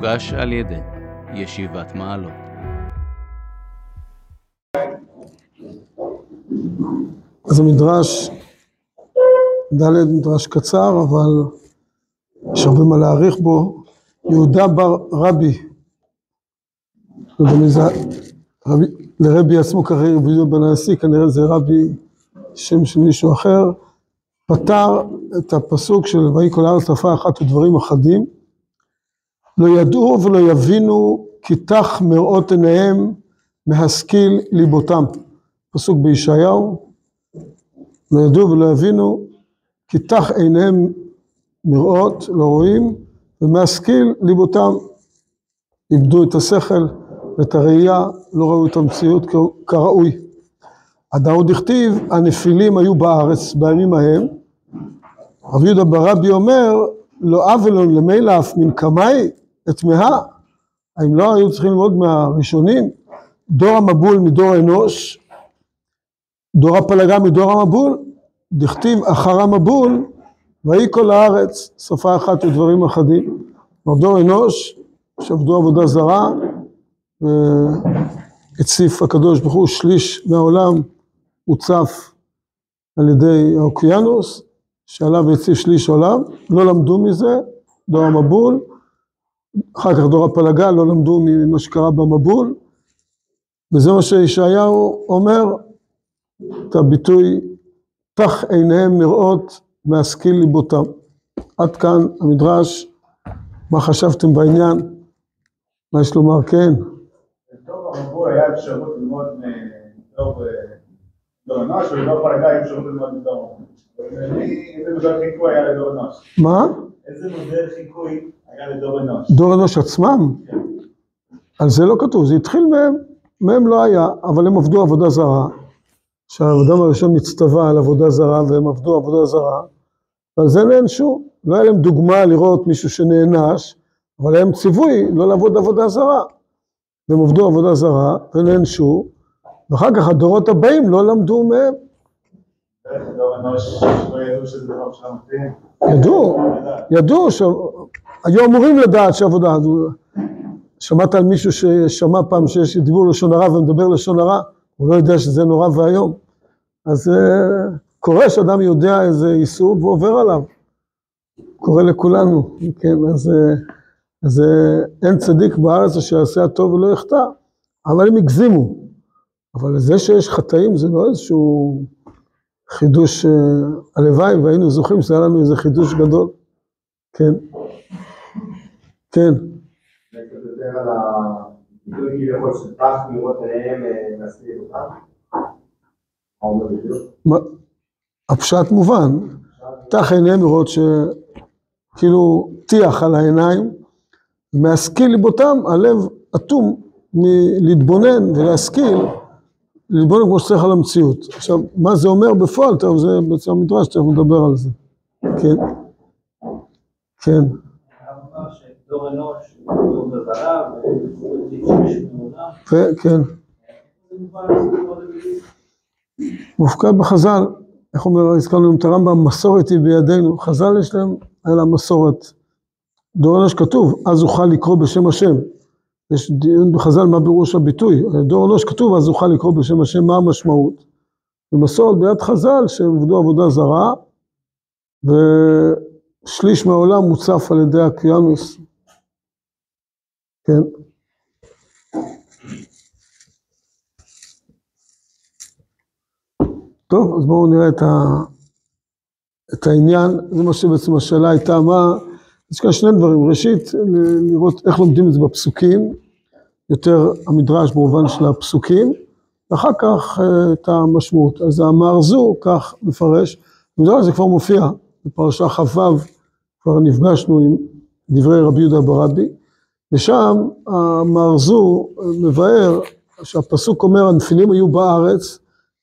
מוגש על ידי ישיבת מעלות. אז המדרש, ד' מדרש קצר, אבל יש הרבה מה להעריך בו. יהודה בר רבי, לא רבי, לרבי עצמו קרא רבי יהודה בן הנשיא, כנראה זה רבי, שם של מישהו אחר, פתר את הפסוק של ויהי כל הארץ רפה אחת ודברים אחדים. לא ידעו ולא יבינו כי תח מראות עיניהם מהשכיל ליבותם. פסוק בישעיהו, לא ידעו ולא יבינו כי תח עיניהם מראות, לא רואים, ומהשכיל ליבותם. איבדו את השכל ואת הראייה, לא ראו את המציאות כראוי. הדאוד דכתיב, הנפילים היו בארץ בימים ההם. רבי יהודה ברבי אומר, לא אבלון למילא אף מן קמאי אטמאה. האם לא היו צריכים ללמוד מהראשונים? דור המבול מדור אנוש, דור הפלגה מדור המבול, דכתיב אחר המבול, ויהי כל הארץ, שפה אחת ודברים אחדים. דור אנוש, שעבדו עבודה זרה, והציף הקדוש ברוך הוא שליש מהעולם הוצף על ידי האוקיינוס, שעליו הציף שליש עולם, לא למדו מזה, דור המבול, אחר כך דור הפלגה, לא למדו ממה שקרה במבול, וזה מה שישעיהו אומר, את הביטוי, תח עיניהם מראות מהשכיל ליבותם. עד כאן המדרש, מה חשבתם בעניין? מה יש לומר? כן. בתור המבול היה אפשרות ללמוד מדור אנוש, ובדור פלגה היה אפשרות ללמוד מדור מה? איזה מודל חיקוי היה לדור אנוש? דור אנוש עצמם? על זה לא כתוב, זה התחיל מהם, מהם לא היה, אבל הם עבדו עבודה זרה, שהאדם הראשון נצטווה על עבודה זרה, והם עבדו עבודה זרה, ועל זה נענשו. לא היה להם דוגמה לראות מישהו שנענש, אבל היה להם ציווי לא לעבוד עבודה זרה. והם עבדו עבודה זרה ונענשו, ואחר כך הדורות הבאים לא למדו מהם. איך דור אנוש לא ידעו? ידעו. היו אמורים לדעת שעבודה, שמעת על מישהו ששמע פעם שיש דיבור לשון הרע ומדבר לשון הרע, הוא לא יודע שזה נורא ואיום. אז uh, קורה שאדם יודע איזה איסור ועובר עליו. קורה לכולנו, כן, אז, uh, אז uh, אין צדיק בארץ שיעשה הטוב ולא יחטא, אבל הם הגזימו. אבל זה שיש חטאים זה לא איזשהו חידוש, uh, הלוואי והיינו זוכים שהיה לנו איזה חידוש גדול. כן. כן. מה- הפשט מובן, פתח עיניהם לראות שכאילו טיח על העיניים, מהשכיל ליבותם, הלב אטום מלהתבונן ולהשכיל, להתבונן כמו שצריך על המציאות. עכשיו, מה זה אומר בפועל? טוב, זה בעצם המדרש, תכף נדבר על זה. כן, כן, כן. מופקד בחז"ל, איך אומר, הזכרנו את הרמב"ם, מסורת היא בידינו, חז"ל יש להם, היה להם מסורת. דור אנוש כתוב, אז אוכל לקרוא בשם השם. יש דיון בחז"ל מה פירוש הביטוי, דור אנוש כתוב, אז אוכל לקרוא בשם השם, מה המשמעות? ומסורת ביד חז"ל שהם עבדו עבודה זרה, ושליש מהעולם מוצף על ידי האוקיינוס. כן. טוב, אז בואו נראה את, ה, את העניין, זה מה שבעצם השאלה הייתה, מה, יש כאן שני דברים, ראשית, לראות איך לומדים את זה בפסוקים, יותר המדרש במובן של הפסוקים, ואחר כך אה, את המשמעות. אז המאמר זו, כך מפרש, המדרש זה כבר מופיע, בפרשה כ"ו, כבר נפגשנו עם דברי רבי יהודה ברבי, ושם המאמר זו מבאר שהפסוק אומר, הנפילים היו בארץ,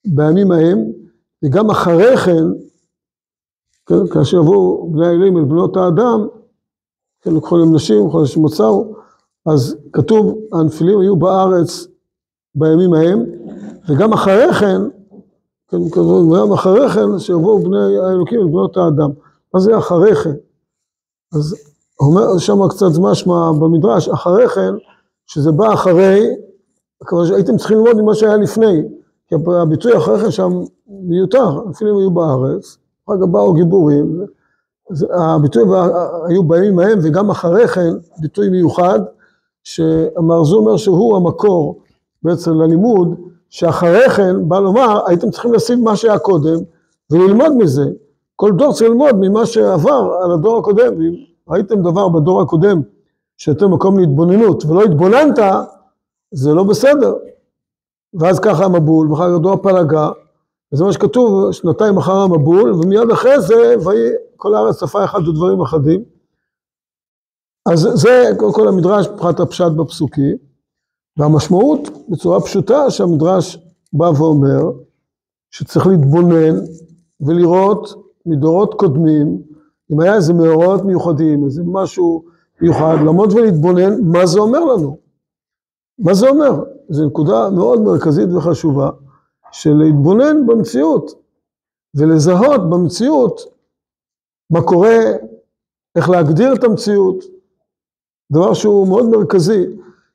בימים ההם, וגם אחרי כן, כן, כאשר יבואו בני האלים אל בנות האדם, כן, לקחו להם נשים, להם מוצאו, אז כתוב, הנפילים היו בארץ בימים ההם, וגם אחרי כן, כן, כתוב, וגם אחרי כן, שיבואו בני האלוקים אל בנות האדם. מה זה אחרי כן? אז אומר שם קצת משמע במדרש, אחרי כן, שזה בא אחרי, שהייתם צריכים ללמוד ממה שהיה לפני, כי הביטוי אחרי כן שם מיותר, אם היו בארץ, אחר כך באו גיבורים, הביטוי היו בימים ההם וגם אחרי כן, ביטוי מיוחד, שהמרזו אומר שהוא המקור בעצם ללימוד, שאחרי כן בא לומר, הייתם צריכים לשים מה שהיה קודם וללמוד מזה. כל דור צריך ללמוד ממה שעבר על הדור הקודם. ואם ראיתם דבר בדור הקודם שיותר מקום להתבוננות ולא התבוננת, זה לא בסדר. ואז ככה המבול, ואחר כך דור הפלגה, וזה מה שכתוב, שנתיים אחר המבול, ומיד אחרי זה, ויהי כל הארץ צפה אחד בדברים אחדים. אז זה קודם כל המדרש מבחינת הפשט בפסוקים, והמשמעות בצורה פשוטה שהמדרש בא ואומר, שצריך להתבונן ולראות מדורות קודמים, אם היה איזה מאורעות מיוחדים, איזה משהו מיוחד, לעמוד ולהתבונן, מה זה אומר לנו? מה זה אומר? זו נקודה מאוד מרכזית וחשובה, של להתבונן במציאות, ולזהות במציאות מה קורה, איך להגדיר את המציאות, דבר שהוא מאוד מרכזי,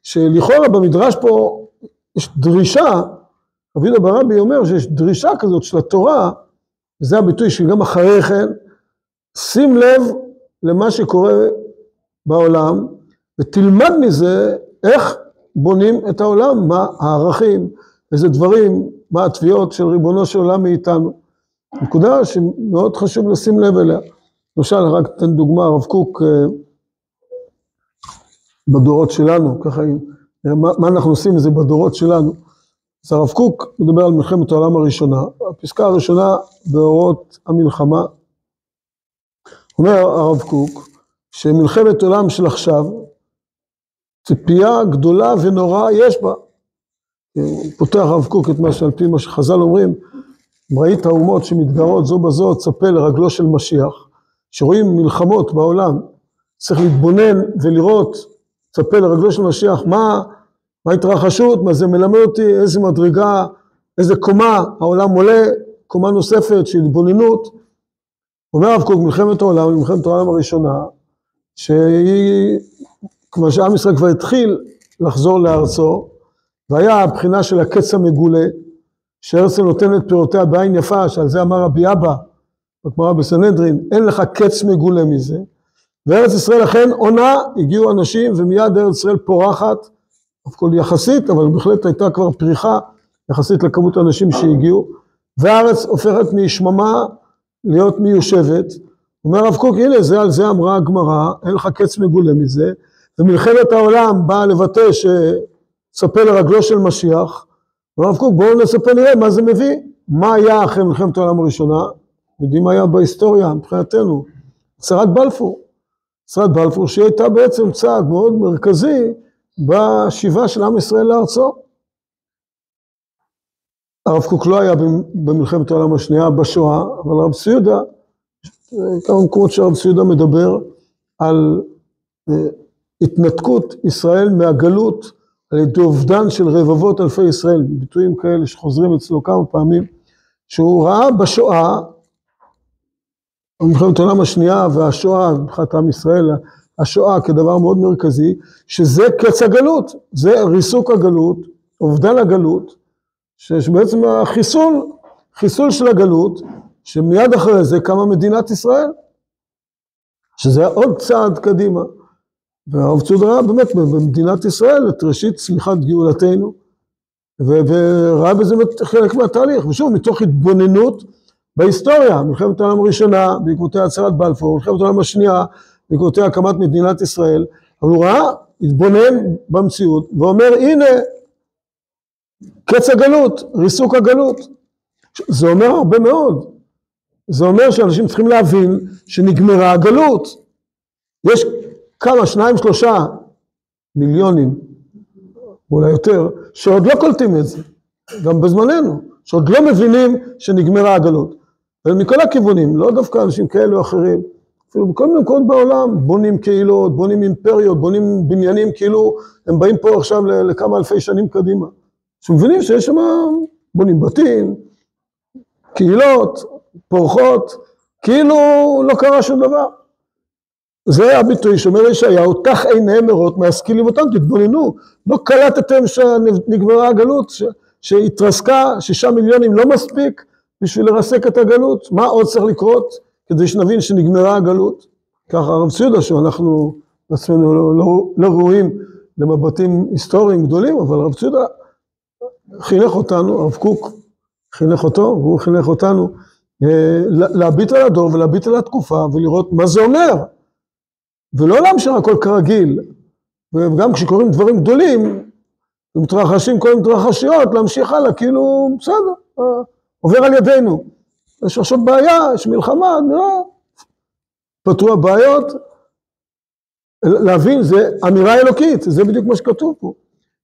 שלכאורה במדרש פה יש דרישה, רבי יהודה ברבי אומר שיש דרישה כזאת של התורה, וזה הביטוי שגם אחרי כן, שים לב למה שקורה בעולם, ותלמד מזה איך בונים את העולם, מה הערכים, איזה דברים, מה התביעות של ריבונו של עולם מאיתנו. נקודה שמאוד חשוב לשים לב אליה. למשל, רק אתן דוגמה, הרב קוק אה, בדורות שלנו, ככה, מה, מה אנחנו עושים מזה בדורות שלנו. אז הרב קוק מדבר על מלחמת העולם הראשונה, הפסקה הראשונה באורות המלחמה, אומר הרב קוק, שמלחמת עולם של עכשיו, ציפייה גדולה ונוראה יש בה. פותח הרב קוק את מה שעל פי מה שחז"ל אומרים, ראית אומות שמתגרות זו בזו, צפה לרגלו של משיח, שרואים מלחמות בעולם, צריך להתבונן ולראות, צפה לרגלו של משיח, מה, מה ההתרחשות, מה זה מלמד אותי, איזה מדרגה, איזה קומה העולם עולה, קומה נוספת של התבוננות. אומר הרב קוק, מלחמת העולם, מלחמת העולם הראשונה, שהיא, כבר שעם ישראל כבר התחיל לחזור לארצו, והיה הבחינה של הקץ המגולה, שהרצל נותן את פירותיה בעין יפה, שעל זה אמר רבי אבא, בגמרא בסנהדרין, אין לך קץ מגולה מזה. וארץ ישראל אכן עונה, הגיעו אנשים ומיד ארץ ישראל פורחת, אף כל יחסית, אבל בהחלט הייתה כבר פריחה יחסית לכמות האנשים שהגיעו, והארץ הופכת משממה להיות מיושבת. אומר הרב קוק, הנה זה על זה אמרה הגמרא, אין לך קץ מגולה מזה, ומלחמת העולם באה לבטא שצפה לרגלו של משיח, הרב קוק בואו נספר נראה מה זה מביא, מה היה אחרי מלחמת העולם הראשונה, יודעים מה היה בהיסטוריה מבחינתנו, הצהרת בלפור, הצהרת בלפור שהיא הייתה בעצם צעד מאוד מרכזי בשיבה של עם ישראל לארצו. הרב קוק לא היה במלחמת העולם השנייה, בשואה, אבל הרב ציודה, כמה מקומות שהרב ציודה מדבר על התנתקות ישראל מהגלות על ידי אובדן של רבבות אלפי ישראל, ביטויים כאלה שחוזרים אצלו כמה פעמים, שהוא ראה בשואה, במלחמת העולם השנייה והשואה, מבחינת עם ישראל, השואה כדבר מאוד מרכזי, שזה קץ הגלות, זה ריסוק הגלות, אובדן הגלות, שבעצם החיסול, חיסול של הגלות, שמיד אחרי זה קמה מדינת ישראל, שזה עוד צעד קדימה. והרב צוד ראה באמת במדינת ישראל את ראשית צמיחת גאולתנו, וראה בזה חלק מהתהליך, ושוב, מתוך התבוננות בהיסטוריה, מלחמת העולם הראשונה, בעקבותיה הצהרת בלפור, מלחמת העולם השנייה, בעקבותיה הקמת מדינת ישראל, אבל הוא ראה, התבונן במציאות, ואומר, הנה, קץ הגלות, ריסוק הגלות. זה אומר הרבה מאוד. זה אומר שאנשים צריכים להבין שנגמרה הגלות. יש כמה, שניים, שלושה מיליונים, אולי יותר, שעוד לא קולטים את זה, גם בזמננו, שעוד לא מבינים שנגמרה הגלות. ומכל הכיוונים, לא דווקא אנשים כאלה או אחרים, אפילו בכל מיני מקומות בעולם, בונים קהילות, בונים אימפריות, בונים בניינים, כאילו הם באים פה עכשיו לכמה אלפי שנים קדימה. שמבינים שיש שם, בונים בתים, קהילות, פורחות, כאילו לא קרה שום דבר. זה הביטוי שאומר ישעיהו, תח עיניהם מרות מהשכילים אותם, תתבוננו. לא קלטתם שנגמרה הגלות, ש, שהתרסקה, שישה מיליונים לא מספיק בשביל לרסק את הגלות? מה עוד צריך לקרות כדי שנבין שנגמרה הגלות? ככה הרב ציודה, שאנחנו עצמנו לא, לא, לא ראויים למבטים היסטוריים גדולים, אבל הרב ציודה חינך אותנו, הרב קוק חינך אותו, והוא חינך אותנו, אה, להביט על הדור ולהביט על התקופה ולראות מה זה אומר. ולא להמשיך הכל כרגיל, וגם כשקורים דברים גדולים, ומתרחשים כל מתרחשיות, להמשיך הלאה, כאילו, בסדר, אה, עובר על ידינו. יש עכשיו בעיה, יש מלחמה, נראה, פתרו הבעיות. להבין, זה אמירה אלוקית, זה בדיוק מה שכתוב פה.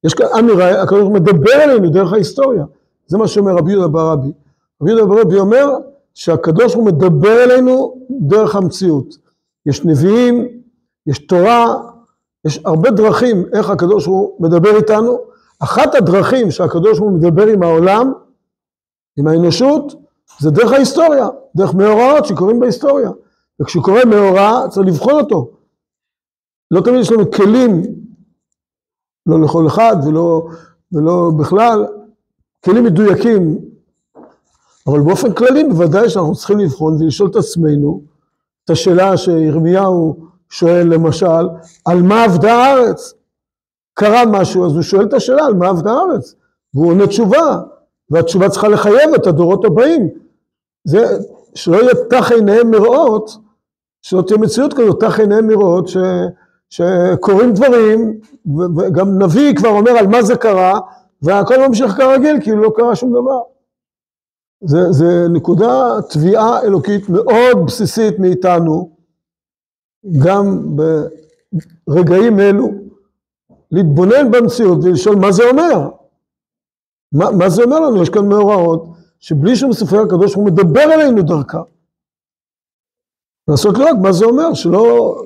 יש כאן אמירה, הקדוש מדבר עלינו דרך ההיסטוריה. זה מה שאומר רבי יהודה ברבי. רבי יהודה ברבי אומר שהקדוש הוא מדבר אלינו דרך המציאות. יש נביאים, יש תורה, יש הרבה דרכים איך הקדוש הוא מדבר איתנו. אחת הדרכים שהקדוש הוא מדבר עם העולם, עם האנושות, זה דרך ההיסטוריה, דרך מאורעות שקורים בהיסטוריה. וכשקורה מאורע צריך לבחון אותו. לא תמיד יש לנו כלים, לא לכל אחד ולא, ולא בכלל, כלים מדויקים, אבל באופן כללי בוודאי שאנחנו צריכים לבחון ולשאול את עצמנו את השאלה שירמיהו שואל למשל, על מה עבדה הארץ? קרה משהו, אז הוא שואל את השאלה, על מה עבדה הארץ? והוא עונה תשובה, והתשובה צריכה לחייב את הדורות הבאים. זה, שלא יהיה תח עיניהם מראות, שלא תהיה מציאות כזאת, תח עיניהם מראות, ש, שקורים דברים, וגם נביא כבר אומר על מה זה קרה, והכל ממשיך כרגיל, כאילו לא קרה שום דבר. זה, זה נקודה, תביעה אלוקית מאוד בסיסית מאיתנו, גם ברגעים אלו, להתבונן במציאות ולשאול מה זה אומר. מה, מה זה אומר לנו? יש כאן מאורעות שבלי שום ספרי הקדוש הוא מדבר אלינו דרכה. לעשות לראות מה זה אומר, שלא,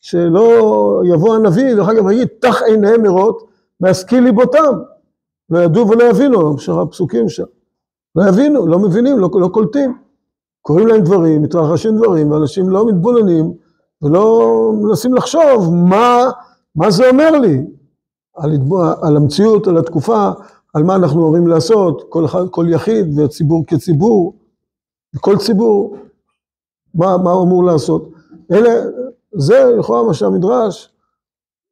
שלא יבוא הנביא, דרך אגב, ויגיד, תח עיניהם מרות, מהשכיל ליבותם. לא ידעו ולא יבינו, שאר הפסוקים שם. לא יבינו, לא מבינים, לא, לא קולטים. קוראים להם דברים, מתרחשים דברים, ואנשים לא מתבוננים, ולא מנסים לחשוב מה, מה זה אומר לי על, על המציאות, על התקופה, על מה אנחנו אמורים לעשות, כל, כל יחיד וציבור כציבור, כל ציבור, מה, מה הוא אמור לעשות. אלה, זה לכאורה מה שהמדרש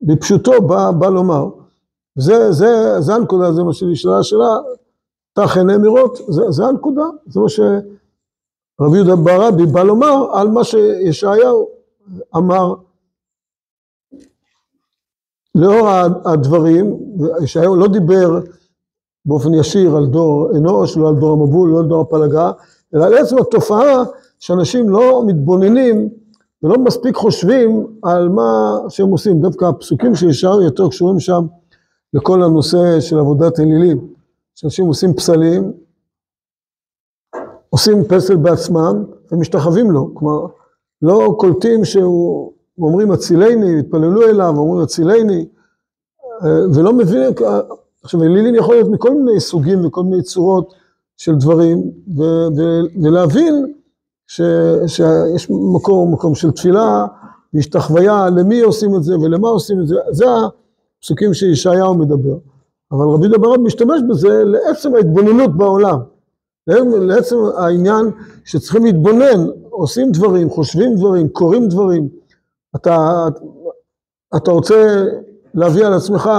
בפשוטו בא, בא לומר. זה, זה, זה הנקודה, זה מה שנשאלה השאלה, תח עיני מירות, זה, זה הנקודה, זה מה שרבי יהודה ברבי בא לומר על מה שישעיהו אמר, לאור הדברים, ישעיהו לא דיבר באופן ישיר על דור אנוש, לא על דור המבול, לא על דור הפלגה, אלא על עצם התופעה שאנשים לא מתבוננים ולא מספיק חושבים על מה שהם עושים. דווקא הפסוקים של ישעיהו יותר קשורים שם לכל הנושא של עבודת אלילים. שאנשים עושים פסלים, עושים פסל בעצמם ומשתחווים לו. כלומר, לא קולטים שהוא, אומרים הצילני, התפללו אליו, אומרים הצילני, אה, ולא מבינים, עכשיו אלילים יכול להיות מכל מיני סוגים וכל מיני צורות של דברים, ו, ו, ולהבין ש, שיש מקום, מקום של תפילה, ויש את החוויה למי עושים את זה ולמה עושים את זה, זה הפסוקים שישעיהו מדבר. אבל רבי דבר משתמש בזה לעצם ההתבוננות בעולם, לעצם העניין שצריכים להתבונן עושים דברים, חושבים דברים, קוראים דברים. אתה, אתה רוצה להביא על עצמך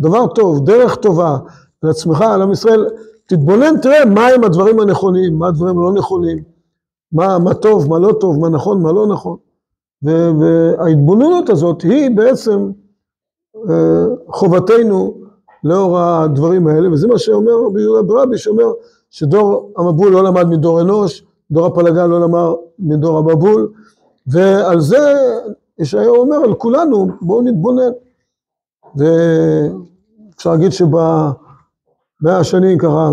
דבר טוב, דרך טובה, על עצמך, על עם ישראל, תתבונן, תראה מהם הדברים הנכונים, מה הדברים הלא נכונים, מה, מה טוב, מה לא טוב, מה נכון, מה לא נכון. וההתבוננות הזאת היא בעצם אה, חובתנו לאור הדברים האלה, וזה מה שאומר רבי יהודה ברבי, שאומר שדור המבול לא למד מדור אנוש, דור הפלגה לא למד מדור המבול, ועל זה ישעיהו אומר על כולנו, בואו נתבונן. ואפשר להגיד שבמאה השנים ככה,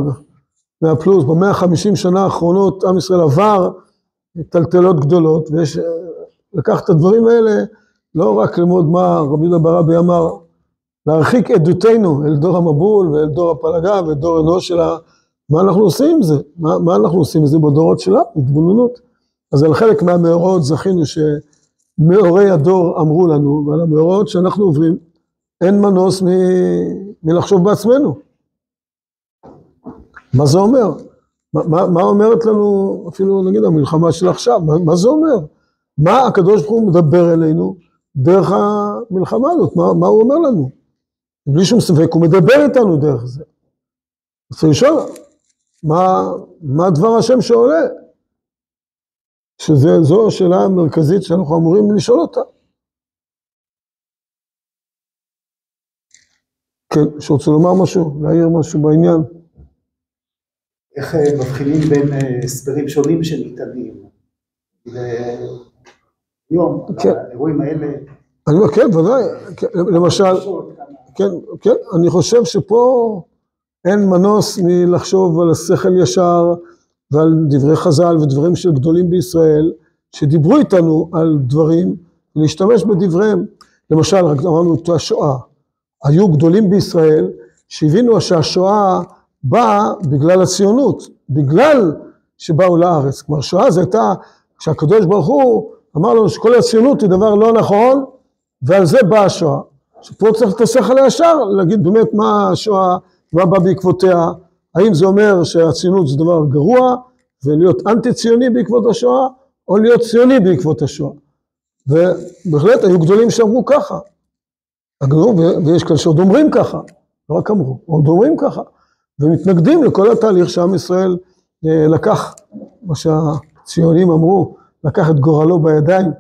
מאה פלוס, במאה החמישים שנה האחרונות עם ישראל עבר טלטלות גדולות, ויש לקח את הדברים האלה, לא רק ללמוד מה רבי יהודה ברבי אמר, להרחיק עדותנו אל דור המבול ואל דור הפלגה ואל דור אנוש של ה... מה אנחנו עושים עם זה? מה, מה אנחנו עושים עם זה בדורות שלנו? התבוננות. אז על חלק מהמאורעות זכינו מאורי הדור אמרו לנו, ועל המאורעות שאנחנו עוברים, אין מנוס מ- מלחשוב בעצמנו. מה זה אומר? מה, מה, מה אומרת לנו, אפילו נגיד המלחמה של עכשיו, מה, מה זה אומר? מה הקדוש ברוך הוא מדבר אלינו דרך המלחמה הזאת, מה, מה הוא אומר לנו? בלי שום ספק, הוא מדבר איתנו דרך זה. אז צריך לשאול, מה, מה דבר השם שעולה? שזו השאלה המרכזית שאנחנו אמורים לשאול אותה. כן, שרוצה לומר משהו, להעיר משהו בעניין. איך אה, מבחינים בין אה, הסברים שונים שניתנים. היום, כן. האירועים האלה, אני אומר, כן, ודאי, כן, למשל, כן, כן, אני חושב שפה אין מנוס מלחשוב על השכל ישר ועל דברי חז"ל ודברים של גדולים בישראל, שדיברו איתנו על דברים, ולהשתמש בדבריהם. למשל, רק אמרנו את השואה. היו גדולים בישראל שהבינו שהשואה באה בגלל הציונות, בגלל שבאו לארץ. כלומר, שואה זה הייתה, כשהקדוש ברוך הוא אמר לנו שכל הציונות היא דבר לא נכון, ועל זה באה השואה. שפה צריך את השכל הישר, להגיד באמת מה השואה, מה בא בעקבותיה, האם זה אומר שהציונות זה דבר גרוע, ולהיות אנטי ציוני בעקבות השואה, או להיות ציוני בעקבות השואה. ובהחלט היו גדולים שאמרו ככה. הגדול, ויש כאלה שעוד אומרים ככה, לא רק אמרו, עוד אומרים ככה, ומתנגדים לכל התהליך שעם ישראל אה, לקח, מה שהציונים אמרו, לקח את גורלו בידיים.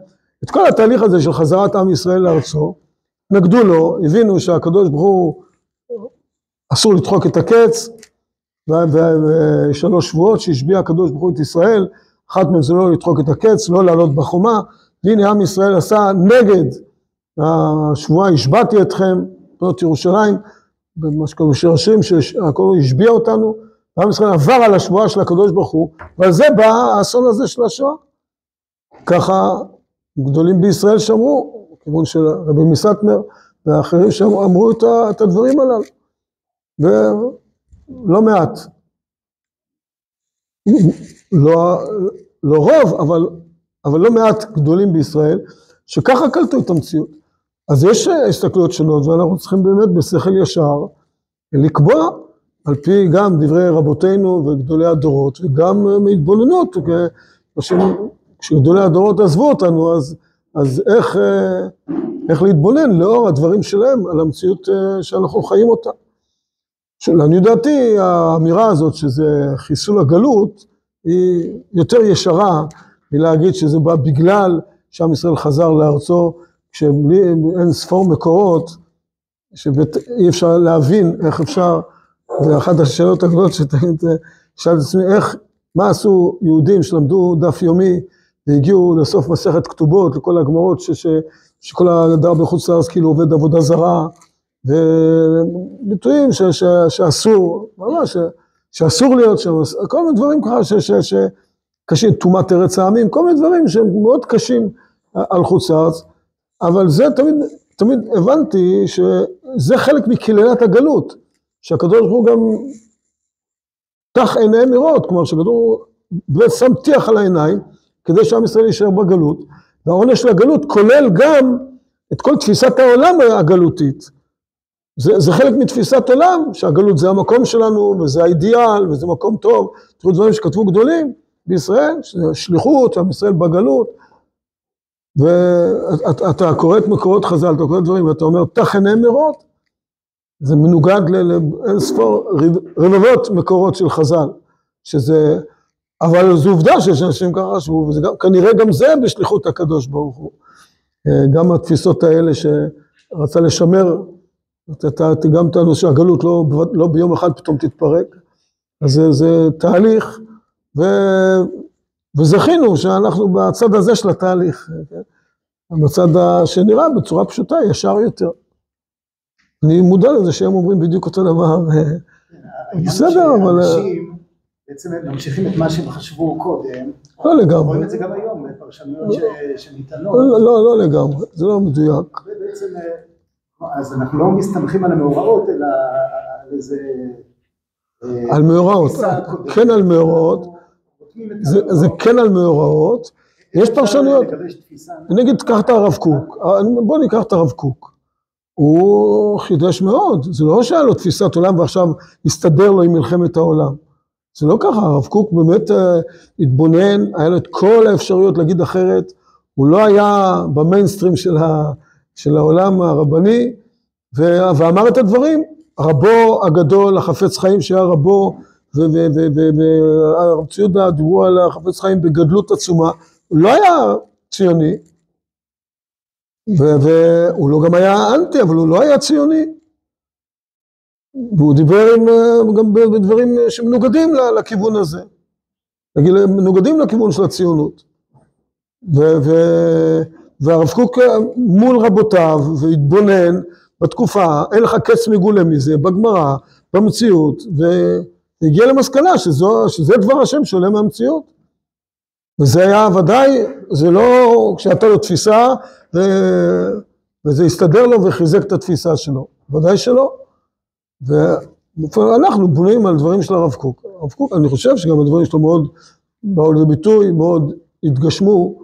את כל התהליך הזה של חזרת עם ישראל לארצו, נגדו לו, הבינו שהקדוש ברוך הוא אסור לדחוק את הקץ, ושלוש שבועות שהשביע הקדוש ברוך הוא את ישראל, אחת מהן זה לא לדחוק את הקץ, לא לעלות בחומה, והנה עם ישראל עשה נגד השבועה, השבעתי אתכם, בנות ירושלים, במה שקוראים השירים, שהקדוש השביע אותנו, ועם ישראל עבר על השבועה של הקדוש ברוך הוא, ועל זה בא האסון הזה של השואה. ככה גדולים בישראל שמרו, כיוון של רבי מסטמר ואחרים שאמרו את, את הדברים הללו. ולא מעט. לא, לא רוב, אבל, אבל לא מעט גדולים בישראל, שככה קלטו את המציאות. אז יש הסתכלויות שונות, ואנחנו צריכים באמת בשכל ישר לקבוע, על פי גם דברי רבותינו וגדולי הדורות, וגם מהתבוננות, כשגדולי הדורות עזבו אותנו, אז, אז איך, איך להתבונן לאור הדברים שלהם על המציאות שאנחנו חיים אותה. לעניות דעתי, האמירה הזאת שזה חיסול הגלות, היא יותר ישרה מלהגיד שזה בא בגלל שעם ישראל חזר לארצו, כשבלי אין ספור מקורות, שאי אפשר להבין איך אפשר, זה אחת השאלות הגדולות שתמיד שאלתי את עצמי, איך, מה עשו יהודים שלמדו דף יומי והגיעו לסוף מסכת כתובות, לכל הגמרות, ש, ש, שכל הדר בחוץ לארץ כאילו עובד עבודה זרה, וביטויים ש, ש, שאסור, ממש, שאסור להיות שם, כל מיני דברים ככה שקשים, טומאת ארץ העמים, כל מיני דברים שהם מאוד קשים על חוץ לארץ, אבל זה תמיד, תמיד הבנתי שזה חלק מקללת הגלות, שהקדוש ברוך הוא גם תח עיניהם לראות, כלומר הוא שם טיח על העיניים, כדי שעם ישראל יישאר בגלות, והעונש הגלות כולל גם את כל תפיסת העולם הגלותית. זה, זה חלק מתפיסת עולם, שהגלות זה המקום שלנו, וזה האידיאל, וזה מקום טוב. תראו דברים שכתבו גדולים בישראל, שזה שליחות, עם ישראל בגלות. ואתה קורא את מקורות חז"ל, אתה קורא את דברים, ואתה אומר, תח עיניהם לראות. זה מנוגד לאין ספור רבבות מקורות של חז"ל, שזה, אבל זו עובדה שיש אנשים ככה חשבו, וכנראה גם זה בשליחות הקדוש ברוך הוא. גם התפיסות האלה שרצה לשמר גם טענו שהגלות לא, לא ביום אחד פתאום תתפרק, אז זה, זה תהליך, ו, וזכינו שאנחנו בצד הזה של התהליך, כן? בצד שנראה בצורה פשוטה, ישר יותר. אני מודע לזה שהם אומרים בדיוק אותו דבר, בסדר, אבל... אנשים בעצם ממשיכים את מה שהם חשבו קודם, לא לגמרי. רואים את זה גם היום, פרשנויות שניתנות. לא, לא, לא לגמרי, זה לא מדויק. ובעצם אז אנחנו לא מסתמכים על המאורעות, אלא על איזה... על מאורעות, כן על מאורעות, זה, זה כן על מאורעות, יש פרשנויות. נגיד, תקח את הרב קוק, בוא ניקח את הרב קוק. הוא חידש מאוד, זה לא שהיה לו תפיסת עולם ועכשיו הסתדר לו עם מלחמת העולם. זה לא ככה, הרב קוק באמת אה, התבונן, היה לו את כל האפשרויות להגיד אחרת, הוא לא היה במיינסטרים של, ה, של העולם הרבני, ו, ואמר את הדברים. רבו הגדול, החפץ חיים שהיה רבו, והרב ציודה דיברו על החפץ חיים בגדלות עצומה, הוא לא היה ציוני, והוא לא גם היה אנטי, אבל הוא לא היה ציוני. והוא דיבר עם, גם בדברים שמנוגדים לכיוון הזה, נגיד, מנוגדים לכיוון של הציונות. ו- ו- והרב קוק מול רבותיו והתבונן בתקופה, אין לך קץ מגולה מזה, בגמרא, במציאות, והגיע למסקנה שזו, שזה דבר השם שעולה מהמציאות. וזה היה ודאי, זה לא כשהייתה לו תפיסה ו... וזה הסתדר לו וחיזק את התפיסה שלו, ודאי שלא. ואנחנו בונים על דברים של הרב קוק. הרב קוק, אני חושב שגם הדברים שלו מאוד באו לידי ביטוי, מאוד התגשמו,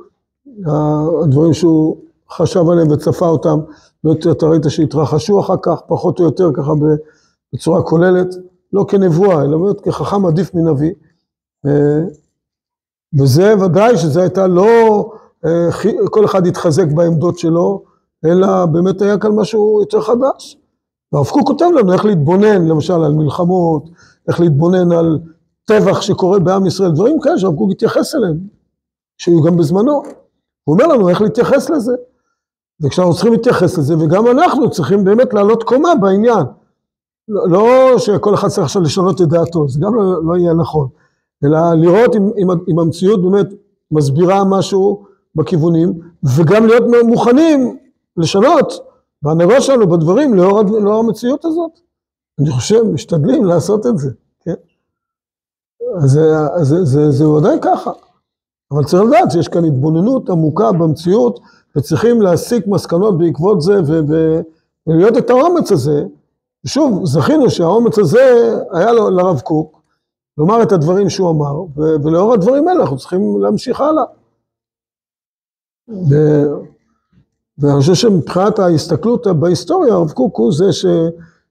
הדברים שהוא חשב עליהם וצפה אותם, אתה ראית שהתרחשו אחר כך, פחות או יותר ככה בצורה כוללת, לא כנבואה, אלא באמת כחכם עדיף מנביא. וזה ודאי שזה הייתה לא, כל אחד התחזק בעמדות שלו, אלא באמת היה כאן משהו יותר חדש. והרב קוק כותב לנו איך להתבונן, למשל על מלחמות, איך להתבונן על טבח שקורה בעם ישראל, דברים כאלה שהרב קוק התייחס אליהם, שהיו גם בזמנו. הוא אומר לנו איך להתייחס לזה. וכשאנחנו צריכים להתייחס לזה, וגם אנחנו צריכים באמת לעלות קומה בעניין. לא, לא שכל אחד צריך עכשיו לשנות את דעתו, זה גם לא, לא יהיה נכון. אלא לראות אם, אם, אם המציאות באמת מסבירה משהו בכיוונים, וגם להיות מוכנים לשנות בהנהגה שלנו בדברים לאור, לאור המציאות הזאת. אני חושב, משתדלים לעשות את זה, כן? אז זה, זה, זה, זה ודאי ככה. אבל צריך לדעת שיש כאן התבוננות עמוקה במציאות, וצריכים להסיק מסקנות בעקבות זה, ולהיות את האומץ הזה. ושוב, זכינו שהאומץ הזה היה לו לרב קוק, לומר את הדברים שהוא אמר, ולאור הדברים האלה אנחנו צריכים להמשיך הלאה. ואני חושב שמבחינת ההסתכלות בהיסטוריה, הרב קוק הוא זה ש,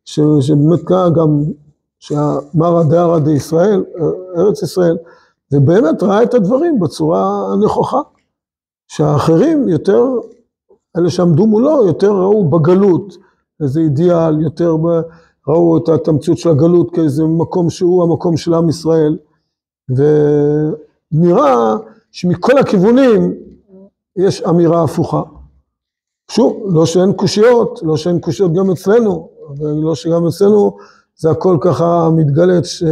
ש, שבאמת גם, שאמר הדהרא דישראל, ארץ ישראל, ובאמת ראה את הדברים בצורה הנכוחה, שהאחרים יותר, אלה שעמדו מולו, יותר ראו בגלות איזה אידיאל, יותר ראו את המציאות של הגלות כאיזה מקום שהוא המקום של עם ישראל, ונראה שמכל הכיוונים יש אמירה הפוכה. שוב, לא שאין קושיות, לא שאין קושיות גם אצלנו, ולא שגם אצלנו זה הכל ככה מתגלת ש...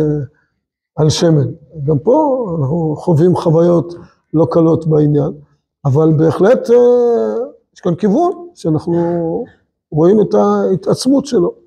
על שמן. גם פה אנחנו חווים חוויות לא קלות בעניין, אבל בהחלט יש כאן כיוון שאנחנו רואים את ההתעצמות שלו.